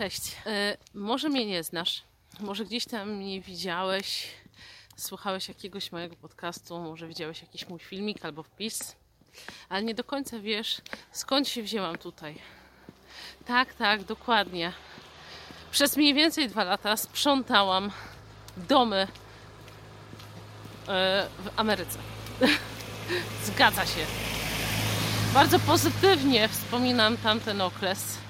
Cześć. E, może mnie nie znasz, może gdzieś tam mnie widziałeś, słuchałeś jakiegoś mojego podcastu, może widziałeś jakiś mój filmik albo wpis, ale nie do końca wiesz, skąd się wzięłam tutaj. Tak, tak, dokładnie. Przez mniej więcej dwa lata sprzątałam domy e, w Ameryce. Zgadza się. Bardzo pozytywnie wspominam tamten okres.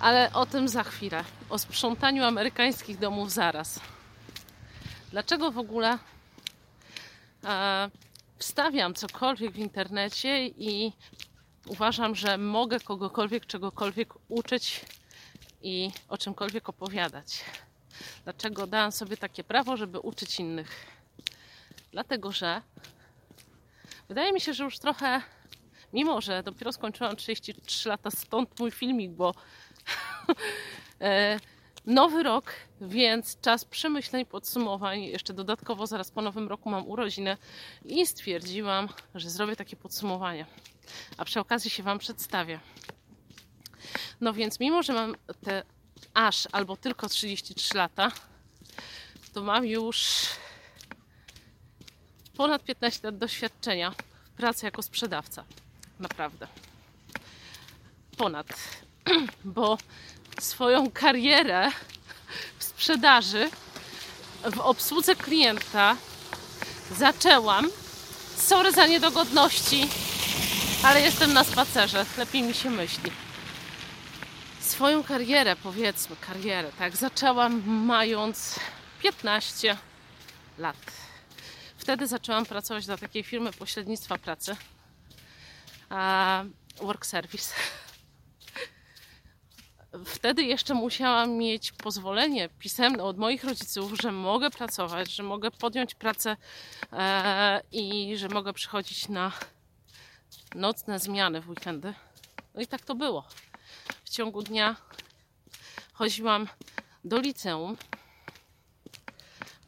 Ale o tym za chwilę. O sprzątaniu amerykańskich domów zaraz. Dlaczego w ogóle e, wstawiam cokolwiek w internecie i uważam, że mogę kogokolwiek czegokolwiek uczyć i o czymkolwiek opowiadać? Dlaczego dałam sobie takie prawo, żeby uczyć innych? Dlatego, że wydaje mi się, że już trochę, mimo że dopiero skończyłam 33 lata, stąd mój filmik, bo nowy rok, więc czas przemyśleń, podsumowań. Jeszcze dodatkowo zaraz po nowym roku mam urodziny i stwierdziłam, że zrobię takie podsumowanie. A przy okazji się Wam przedstawię. No więc, mimo że mam te aż albo tylko 33 lata, to mam już ponad 15 lat doświadczenia w pracy jako sprzedawca. Naprawdę. Ponad. Bo swoją karierę w sprzedaży, w obsłudze klienta zaczęłam. Sorry za niedogodności, ale jestem na spacerze, lepiej mi się myśli. Swoją karierę, powiedzmy, karierę, tak, zaczęłam mając 15 lat. Wtedy zaczęłam pracować dla takiej firmy pośrednictwa pracy. Work Service wtedy jeszcze musiałam mieć pozwolenie pisemne od moich rodziców, że mogę pracować, że mogę podjąć pracę e, i że mogę przychodzić na nocne zmiany w weekendy. No i tak to było. W ciągu dnia chodziłam do liceum.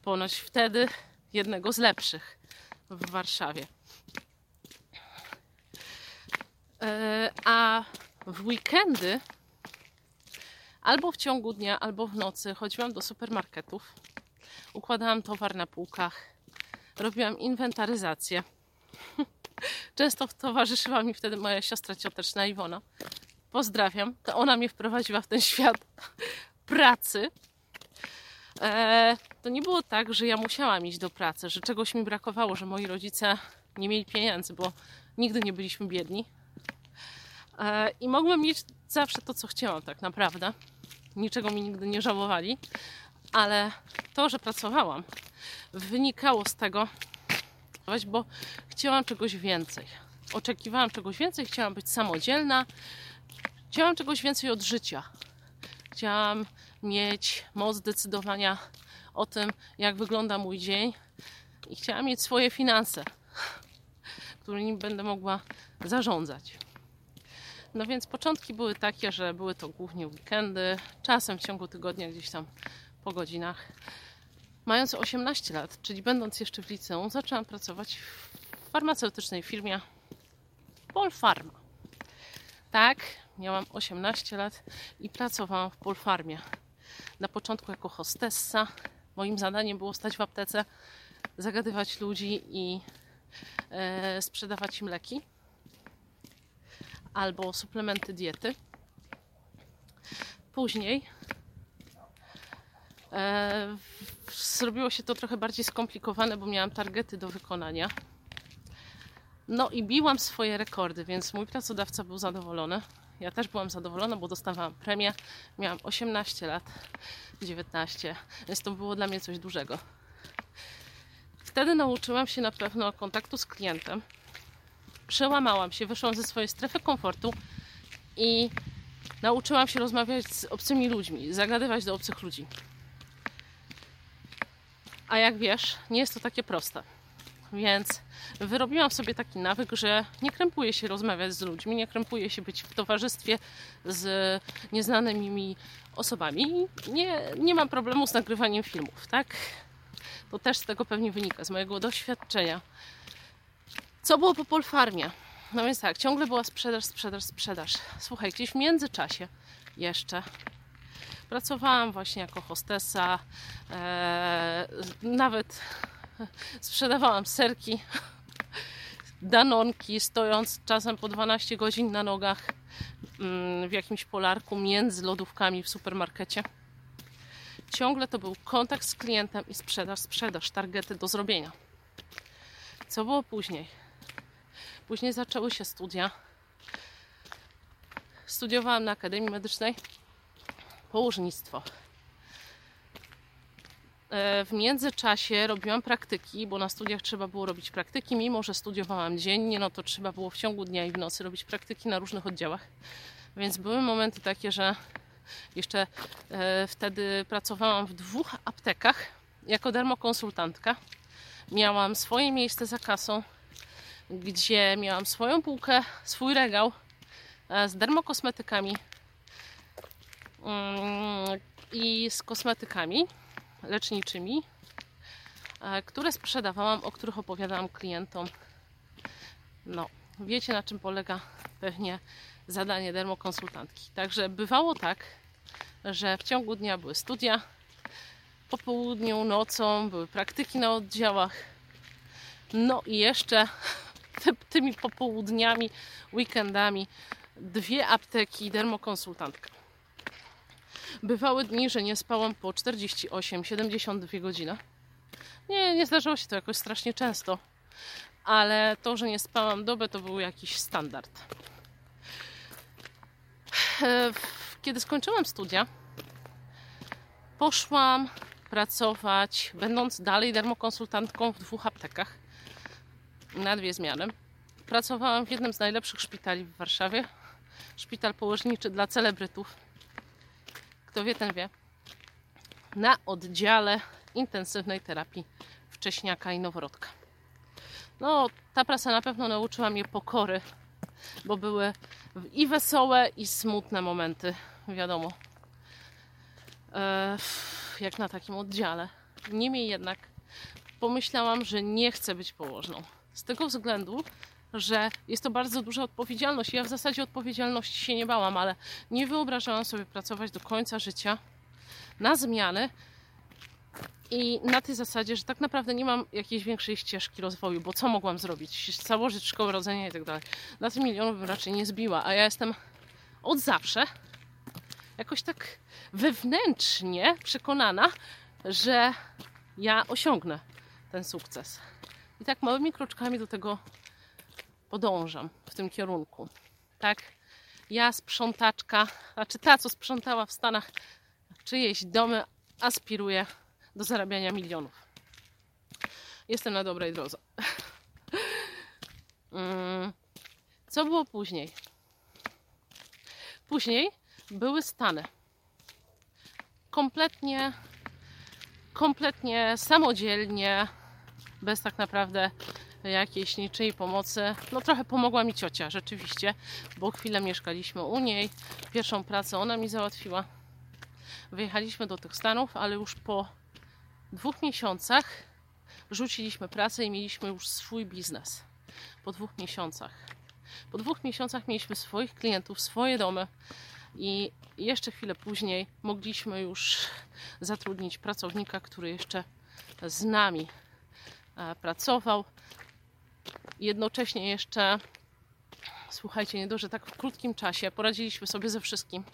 Ponoć wtedy jednego z lepszych w Warszawie. E, a w weekendy albo w ciągu dnia, albo w nocy chodziłam do supermarketów, układałam towar na półkach, robiłam inwentaryzację. Często towarzyszyła mi wtedy moja siostra cioteczna Iwona. Pozdrawiam. To ona mnie wprowadziła w ten świat pracy. Eee, to nie było tak, że ja musiałam iść do pracy, że czegoś mi brakowało, że moi rodzice nie mieli pieniędzy, bo nigdy nie byliśmy biedni. Eee, I mogłem mieć zawsze to, co chciałam, tak naprawdę niczego mi nigdy nie żałowali, ale to, że pracowałam, wynikało z tego, bo chciałam czegoś więcej. Oczekiwałam czegoś więcej, chciałam być samodzielna, chciałam czegoś więcej od życia. Chciałam mieć moc decydowania o tym, jak wygląda mój dzień i chciałam mieć swoje finanse, którymi będę mogła zarządzać. No więc początki były takie, że były to głównie weekendy, czasem w ciągu tygodnia gdzieś tam po godzinach. Mając 18 lat, czyli będąc jeszcze w liceum, zaczęłam pracować w farmaceutycznej firmie Polfarma. Tak, miałam 18 lat i pracowałam w Polfarmie. Na początku jako hostessa. Moim zadaniem było stać w aptece, zagadywać ludzi i e, sprzedawać im leki albo suplementy diety. Później e, zrobiło się to trochę bardziej skomplikowane, bo miałam targety do wykonania. No i biłam swoje rekordy, więc mój pracodawca był zadowolony. Ja też byłam zadowolona, bo dostawałam premię. Miałam 18 lat, 19, więc to było dla mnie coś dużego. Wtedy nauczyłam się na pewno kontaktu z klientem, przełamałam się, wyszłam ze swojej strefy komfortu i nauczyłam się rozmawiać z obcymi ludźmi, zagadywać do obcych ludzi. A jak wiesz, nie jest to takie proste. Więc wyrobiłam sobie taki nawyk, że nie krępuję się rozmawiać z ludźmi, nie krępuję się być w towarzystwie z nieznanymi mi osobami. Nie, nie mam problemu z nagrywaniem filmów, tak? To też z tego pewnie wynika, z mojego doświadczenia co było po Polfarmie? No więc tak, ciągle była sprzedaż, sprzedaż, sprzedaż. Słuchaj, gdzieś w międzyczasie jeszcze. Pracowałam właśnie jako hostesa, e, nawet sprzedawałam serki, danonki, stojąc czasem po 12 godzin na nogach mm, w jakimś polarku między lodówkami w supermarkecie. Ciągle to był kontakt z klientem i sprzedaż, sprzedaż, targety do zrobienia. Co było później? Później zaczęły się studia. Studiowałam na Akademii Medycznej położnictwo. E, w międzyczasie robiłam praktyki, bo na studiach trzeba było robić praktyki. Mimo, że studiowałam dziennie, no to trzeba było w ciągu dnia i w nocy robić praktyki na różnych oddziałach. Więc były momenty takie, że jeszcze e, wtedy pracowałam w dwóch aptekach jako dermokonsultantka. Miałam swoje miejsce za kasą, gdzie miałam swoją półkę, swój regał e, z dermokosmetykami mm, i z kosmetykami leczniczymi, e, które sprzedawałam, o których opowiadałam klientom. No, wiecie na czym polega pewnie zadanie dermokonsultantki. Także bywało tak, że w ciągu dnia były studia, po południu, nocą były praktyki na oddziałach. No i jeszcze tymi popołudniami, weekendami dwie apteki dermokonsultantka. Bywały dni, że nie spałam po 48-72 godziny. Nie, nie zdarzało się to jakoś strasznie często, ale to, że nie spałam dobę, to był jakiś standard. Kiedy skończyłam studia, poszłam pracować, będąc dalej dermokonsultantką w dwóch aptekach na dwie zmiany. Pracowałam w jednym z najlepszych szpitali w Warszawie. Szpital położniczy dla celebrytów. Kto wie, ten wie. Na oddziale intensywnej terapii wcześniaka i noworodka. No, ta praca na pewno nauczyła mnie pokory, bo były i wesołe, i smutne momenty, wiadomo. E, jak na takim oddziale. Niemniej jednak pomyślałam, że nie chcę być położną. Z tego względu, że jest to bardzo duża odpowiedzialność. Ja w zasadzie odpowiedzialności się nie bałam, ale nie wyobrażałam sobie pracować do końca życia na zmiany i na tej zasadzie, że tak naprawdę nie mam jakiejś większej ścieżki rozwoju, bo co mogłam zrobić? Założyć szkołę rodzenia i tak dalej. Na tym milionów bym raczej nie zbiła, a ja jestem od zawsze jakoś tak wewnętrznie przekonana, że ja osiągnę ten sukces. I tak małymi kroczkami do tego podążam w tym kierunku. Tak, ja sprzątaczka, znaczy ta, co sprzątała w Stanach czyjeś domy, aspiruję do zarabiania milionów. Jestem na dobrej drodze. Mm, co było później? Później były Stany. Kompletnie, kompletnie samodzielnie, bez tak naprawdę jakiejś niczyjej pomocy. No trochę pomogła mi ciocia, rzeczywiście, bo chwilę mieszkaliśmy u niej. Pierwszą pracę ona mi załatwiła. Wyjechaliśmy do tych Stanów, ale już po dwóch miesiącach rzuciliśmy pracę i mieliśmy już swój biznes. Po dwóch miesiącach. Po dwóch miesiącach mieliśmy swoich klientów, swoje domy i jeszcze chwilę później mogliśmy już zatrudnić pracownika, który jeszcze z nami pracował. Jednocześnie jeszcze, słuchajcie, nie dość, że tak w krótkim czasie poradziliśmy sobie ze wszystkim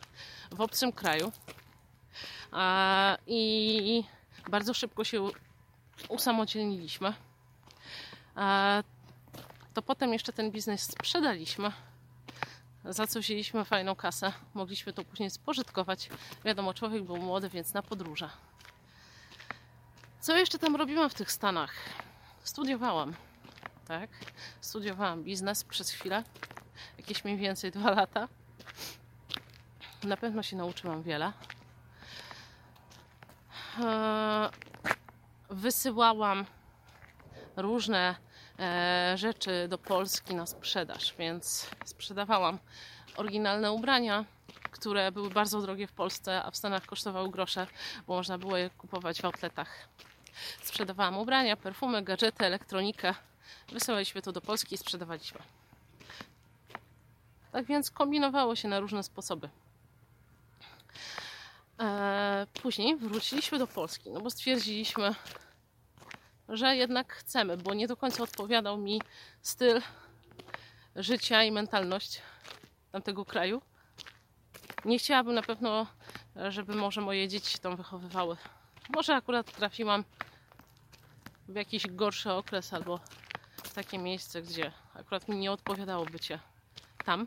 w obcym kraju i bardzo szybko się usamodzielniliśmy. To potem jeszcze ten biznes sprzedaliśmy za co wzięliśmy fajną kasę. Mogliśmy to później spożytkować. Wiadomo, człowiek był młody, więc na podróże. Co jeszcze tam robiłam w tych Stanach? Studiowałam, tak? Studiowałam biznes przez chwilę, jakieś mniej więcej dwa lata. Na pewno się nauczyłam wiele. Eee, wysyłałam różne E, rzeczy do Polski na sprzedaż, więc sprzedawałam oryginalne ubrania, które były bardzo drogie w Polsce, a w Stanach kosztowały grosze, bo można było je kupować w outletach. Sprzedawałam ubrania, perfumy, gadżety, elektronikę. Wysyłaliśmy to do Polski i sprzedawaliśmy. Tak więc kombinowało się na różne sposoby. później wróciliśmy do Polski, no bo stwierdziliśmy, że jednak chcemy, bo nie do końca odpowiadał mi styl życia i mentalność tamtego kraju. Nie chciałabym na pewno, żeby może moje dzieci się tam wychowywały. Może akurat trafiłam w jakiś gorszy okres albo w takie miejsce, gdzie akurat mi nie odpowiadało bycie tam.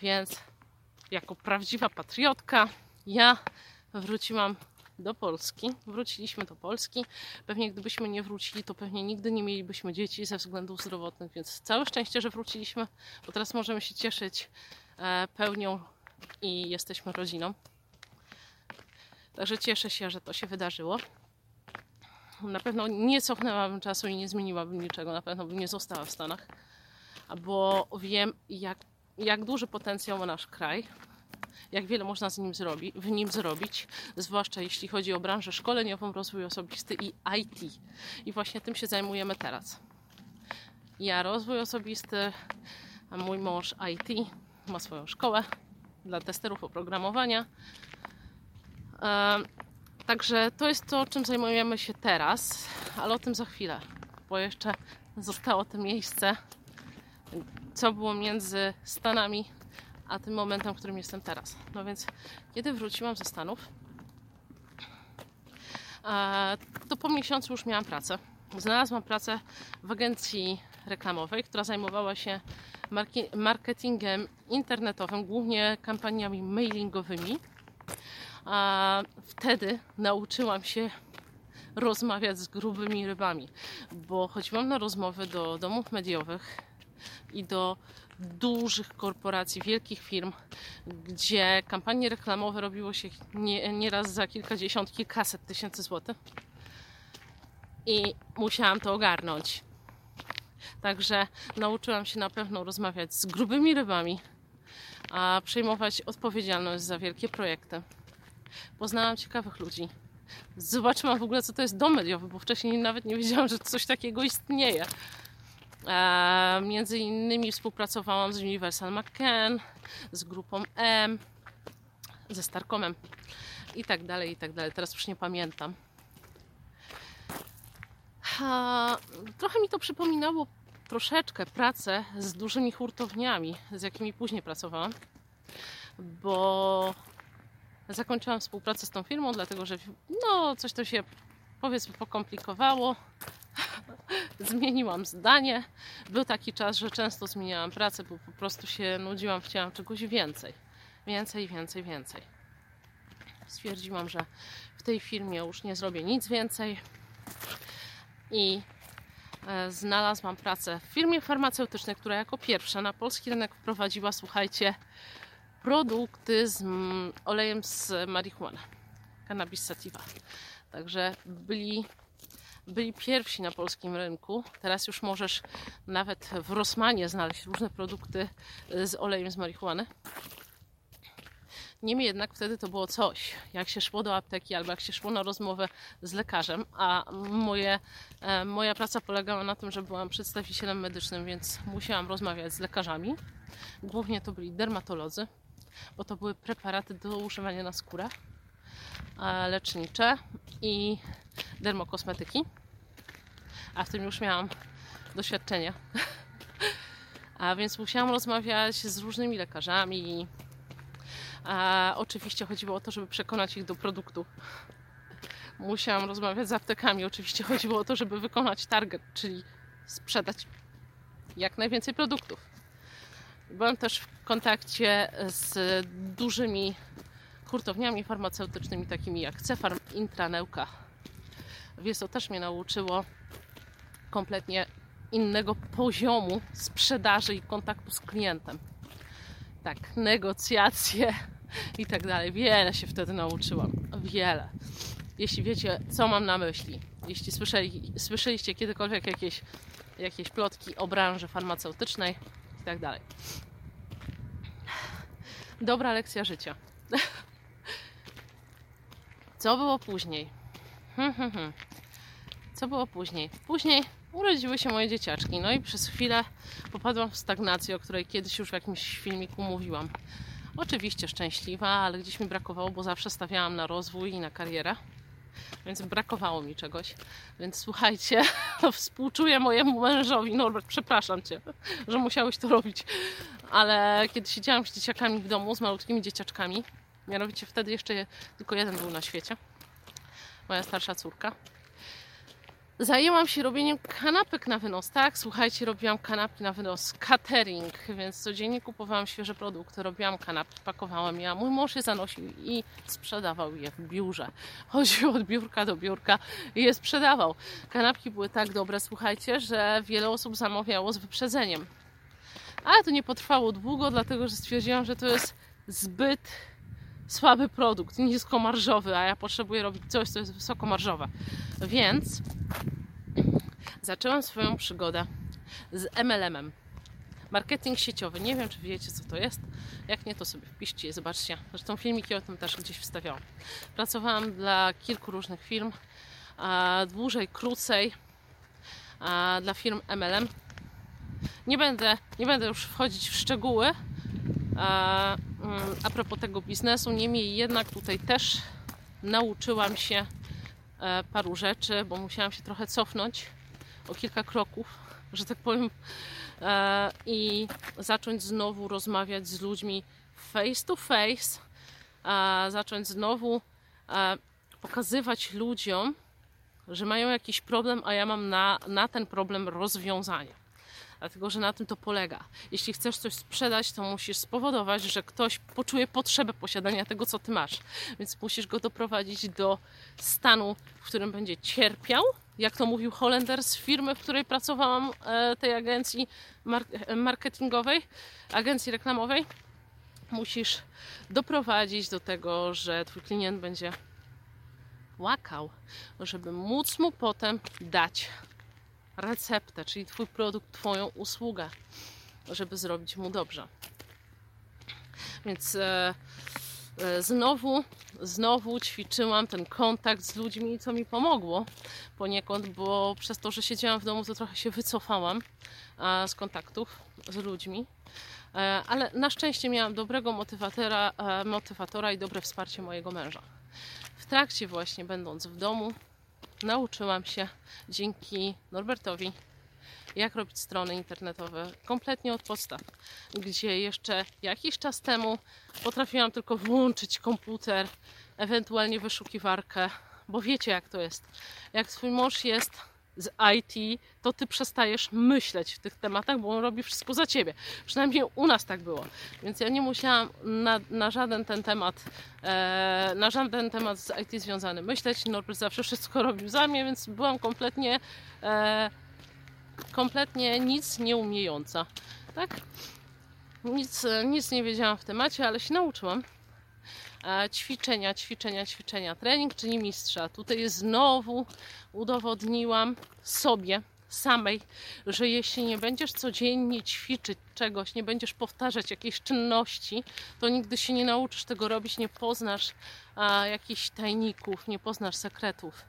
Więc jako prawdziwa patriotka ja wróciłam do Polski. Wróciliśmy do Polski. Pewnie gdybyśmy nie wrócili, to pewnie nigdy nie mielibyśmy dzieci ze względów zdrowotnych, więc całe szczęście, że wróciliśmy, bo teraz możemy się cieszyć e, pełnią i jesteśmy rodziną. Także cieszę się, że to się wydarzyło. Na pewno nie cofnęłabym czasu i nie zmieniłabym niczego. Na pewno bym nie została w Stanach, bo wiem, jak, jak duży potencjał ma nasz kraj jak wiele można z nim zrobi, w nim zrobić, zwłaszcza jeśli chodzi o branżę szkoleniową, rozwój osobisty i IT. I właśnie tym się zajmujemy teraz. Ja rozwój osobisty, a mój mąż IT, ma swoją szkołę dla testerów oprogramowania. Także to jest to, czym zajmujemy się teraz, ale o tym za chwilę, bo jeszcze zostało to miejsce, co było między Stanami a tym momentem, w którym jestem teraz. No więc, kiedy wróciłam ze Stanów, to po miesiącu już miałam pracę. Znalazłam pracę w agencji reklamowej, która zajmowała się marketingiem internetowym, głównie kampaniami mailingowymi. A wtedy nauczyłam się rozmawiać z grubymi rybami, bo chodziłam na rozmowy do domów mediowych i do dużych korporacji, wielkich firm, gdzie kampanie reklamowe robiło się nie, nieraz za kilkadziesiąt, kilkaset tysięcy złotych. I musiałam to ogarnąć. Także nauczyłam się na pewno rozmawiać z grubymi rybami, a przejmować odpowiedzialność za wielkie projekty. Poznałam ciekawych ludzi. Zobaczyłam w ogóle, co to jest dom mediowy, bo wcześniej nawet nie wiedziałam, że coś takiego istnieje. E, między innymi współpracowałam z Universal McCann, z grupą M, ze Starkomem i tak dalej, i tak dalej. Teraz już nie pamiętam. Trochę mi to przypominało troszeczkę pracę z dużymi hurtowniami, z jakimi później pracowałam, bo zakończyłam współpracę z tą firmą, dlatego że no, coś to się powiedzmy pokomplikowało. zmieniłam zdanie. Był taki czas, że często zmieniałam pracę, bo po prostu się nudziłam, chciałam czegoś więcej. Więcej, więcej, więcej. Stwierdziłam, że w tej firmie już nie zrobię nic więcej i e, znalazłam pracę w firmie farmaceutycznej, która jako pierwsza na polski rynek wprowadziła, słuchajcie, produkty z olejem z marihuany, cannabis sativa. Także byli byli pierwsi na polskim rynku. Teraz już możesz nawet w Rosmanie znaleźć różne produkty z olejem z marihuany. Niemniej jednak wtedy to było coś, jak się szło do apteki albo jak się szło na rozmowę z lekarzem, a moje, e, moja praca polegała na tym, że byłam przedstawicielem medycznym, więc musiałam rozmawiać z lekarzami. Głównie to byli dermatolodzy, bo to były preparaty do używania na skórę, e, lecznicze i dermokosmetyki, a w tym już miałam doświadczenie. A więc musiałam rozmawiać z różnymi lekarzami. A oczywiście chodziło o to, żeby przekonać ich do produktu. Musiałam rozmawiać z aptekami. Oczywiście chodziło o to, żeby wykonać target, czyli sprzedać jak najwięcej produktów. Byłam też w kontakcie z dużymi hurtowniami farmaceutycznymi, takimi jak Cefarm, Intraneuka, więc to też mnie nauczyło kompletnie innego poziomu sprzedaży i kontaktu z klientem. Tak, negocjacje i tak dalej. Wiele się wtedy nauczyłam. Wiele. Jeśli wiecie, co mam na myśli, jeśli słyszeli, słyszeliście kiedykolwiek jakieś, jakieś plotki o branży farmaceutycznej i tak dalej. Dobra lekcja życia. Co było później? Hmm, hmm, hmm. Co było później? Później urodziły się moje dzieciaczki, no i przez chwilę popadłam w stagnację, o której kiedyś już w jakimś filmiku mówiłam. Oczywiście szczęśliwa, ale gdzieś mi brakowało, bo zawsze stawiałam na rozwój i na karierę. Więc brakowało mi czegoś. Więc słuchajcie, no, współczuję mojemu mężowi. Norbert, przepraszam cię, że musiałeś to robić. Ale kiedy siedziałam z dzieciakami w domu, z malutkimi dzieciaczkami, mianowicie wtedy jeszcze tylko jeden był na świecie, moja starsza córka zajęłam się robieniem kanapek na wynos, tak? Słuchajcie, robiłam kanapki na wynos, catering, więc codziennie kupowałam świeże produkty, robiłam kanapki, pakowałam je, a mój mąż je zanosił i sprzedawał je w biurze. Chodził od biurka do biurka i je sprzedawał. Kanapki były tak dobre, słuchajcie, że wiele osób zamawiało z wyprzedzeniem. Ale to nie potrwało długo, dlatego że stwierdziłam, że to jest zbyt słaby produkt, niskomarżowy, a ja potrzebuję robić coś, co jest wysokomarżowe. Więc zaczęłam swoją przygodę z MLM-em. Marketing sieciowy. Nie wiem, czy wiecie, co to jest. Jak nie, to sobie wpiszcie i zobaczcie. Zresztą filmiki o tym też gdzieś wstawiałam. Pracowałam dla kilku różnych firm, a dłużej, krócej, a dla firm MLM. Nie będę, nie będę już wchodzić w szczegóły, a, mm, a propos tego biznesu, niemniej jednak tutaj też nauczyłam się e, paru rzeczy, bo musiałam się trochę cofnąć o kilka kroków, że tak powiem, e, i zacząć znowu rozmawiać z ludźmi face to face, zacząć znowu e, pokazywać ludziom, że mają jakiś problem, a ja mam na, na ten problem rozwiązanie dlatego że na tym to polega. Jeśli chcesz coś sprzedać, to musisz spowodować, że ktoś poczuje potrzebę posiadania tego, co ty masz. Więc musisz go doprowadzić do stanu, w którym będzie cierpiał, jak to mówił Holender z firmy, w której pracowałam, e, tej agencji marketingowej, agencji reklamowej. Musisz doprowadzić do tego, że twój klient będzie łakał, żeby móc mu potem dać receptę, czyli Twój produkt, Twoją usługę, żeby zrobić mu dobrze. Więc e, e, znowu, znowu ćwiczyłam ten kontakt z ludźmi, co mi pomogło poniekąd, bo przez to, że siedziałam w domu, to trochę się wycofałam e, z kontaktów z ludźmi. E, ale na szczęście miałam dobrego motywatora, e, motywatora i dobre wsparcie mojego męża. W trakcie właśnie będąc w domu, nauczyłam się dzięki Norbertowi, jak robić strony internetowe kompletnie od podstaw, gdzie jeszcze jakiś czas temu potrafiłam tylko włączyć komputer, ewentualnie wyszukiwarkę, bo wiecie jak to jest. Jak swój mąż jest z IT, to ty przestajesz myśleć w tych tematach, bo on robi wszystko za ciebie. Przynajmniej u nas tak było. Więc ja nie musiałam na, na żaden ten temat, e, na żaden temat z IT związany myśleć. Norbert zawsze wszystko robił za mnie, więc byłam kompletnie, e, kompletnie nic nie umiejąca. Tak? Nic, nic nie wiedziałam w temacie, ale się nauczyłam ćwiczenia, ćwiczenia, ćwiczenia. Trening czyni mistrza. Tutaj znowu udowodniłam sobie samej, że jeśli nie będziesz codziennie ćwiczyć czegoś, nie będziesz powtarzać jakiejś czynności, to nigdy się nie nauczysz tego robić, nie poznasz a, jakichś tajników, nie poznasz sekretów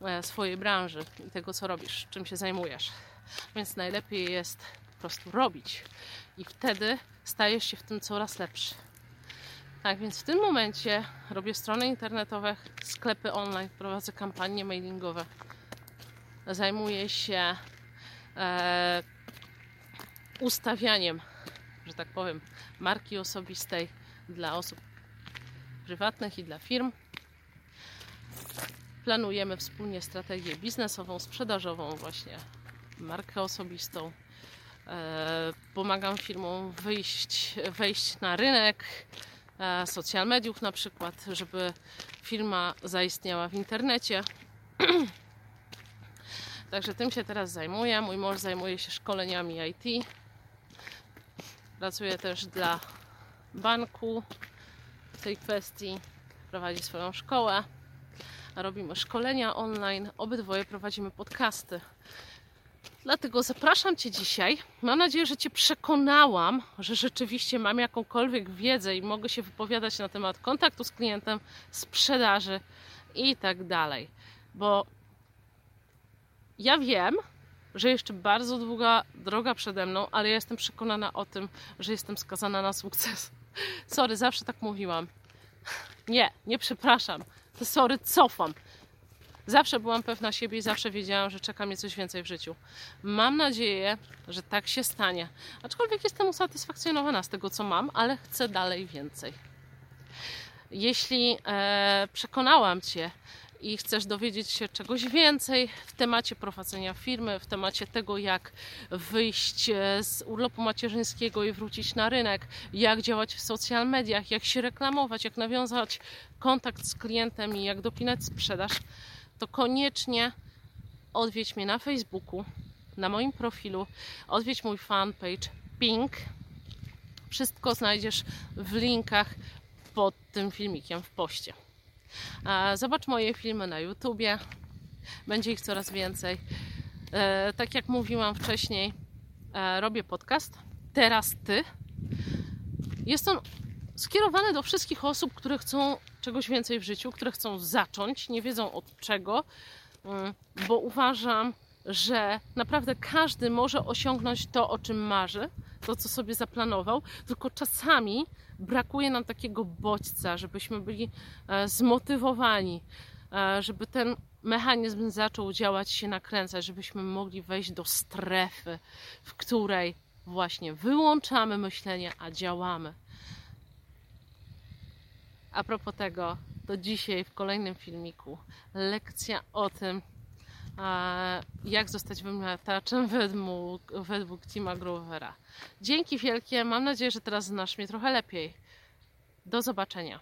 a, swojej branży i tego, co robisz, czym się zajmujesz. Więc najlepiej jest po prostu robić i wtedy stajesz się w tym coraz lepszy. Tak więc w tym momencie robię strony internetowe, sklepy online, prowadzę kampanie mailingowe. Zajmuję się e, ustawianiem, że tak powiem, marki osobistej dla osób prywatnych i dla firm. Planujemy wspólnie strategię biznesową, sprzedażową, właśnie markę osobistą. E, pomagam firmom wyjść, wejść na rynek, E, social mediów na przykład, żeby firma zaistniała w internecie. Także tym się teraz zajmuję. Mój mąż zajmuje się szkoleniami IT. Pracuje też dla banku w tej kwestii. Prowadzi swoją szkołę. Robimy szkolenia online. Obydwoje prowadzimy podcasty. Dlatego zapraszam Cię dzisiaj. Mam nadzieję, że Cię przekonałam, że rzeczywiście mam jakąkolwiek wiedzę i mogę się wypowiadać na temat kontaktu z klientem, sprzedaży i tak dalej. Bo ja wiem, że jeszcze bardzo długa droga przede mną, ale ja jestem przekonana o tym, że jestem skazana na sukces. Sorry, zawsze tak mówiłam. Nie, nie przepraszam. To sorry, cofam. Zawsze byłam pewna siebie i zawsze wiedziałam, że czeka mnie coś więcej w życiu. Mam nadzieję, że tak się stanie. Aczkolwiek jestem usatysfakcjonowana z tego, co mam, ale chcę dalej więcej. Jeśli e, przekonałam Cię i chcesz dowiedzieć się czegoś więcej w temacie prowadzenia firmy, w temacie tego, jak wyjść e, z urlopu macierzyńskiego i wrócić na rynek, jak działać w social mediach, jak się reklamować, jak nawiązać kontakt z klientem i jak dopinać sprzedaż, to koniecznie odwiedź mnie na Facebooku, na moim profilu, odwiedź mój fanpage Pink. Wszystko znajdziesz w linkach pod tym filmikiem w poście. Zobacz moje filmy na YouTubie. Będzie ich coraz więcej. E, tak jak mówiłam wcześniej, e, robię podcast. Teraz ty. Jest on skierowany do wszystkich osób, które chcą czegoś więcej w życiu, które chcą zacząć, nie wiedzą od czego, mm, bo uważam, że naprawdę każdy może osiągnąć to, o czym marzy, to, co sobie zaplanował, tylko czasami brakuje nam takiego bodźca, żebyśmy byli e, zmotywowani, e, żeby ten mechanizm zaczął działać, się nakręcać, żebyśmy mogli wejść do strefy, w której właśnie wyłączamy myślenie, a działamy. A propos tego, to dzisiaj w kolejnym filmiku lekcja o tym, jak zostać wymiataczem według, według Tima Grovera. Dzięki wielkie, mam nadzieję, że teraz znasz mnie trochę lepiej. Do zobaczenia.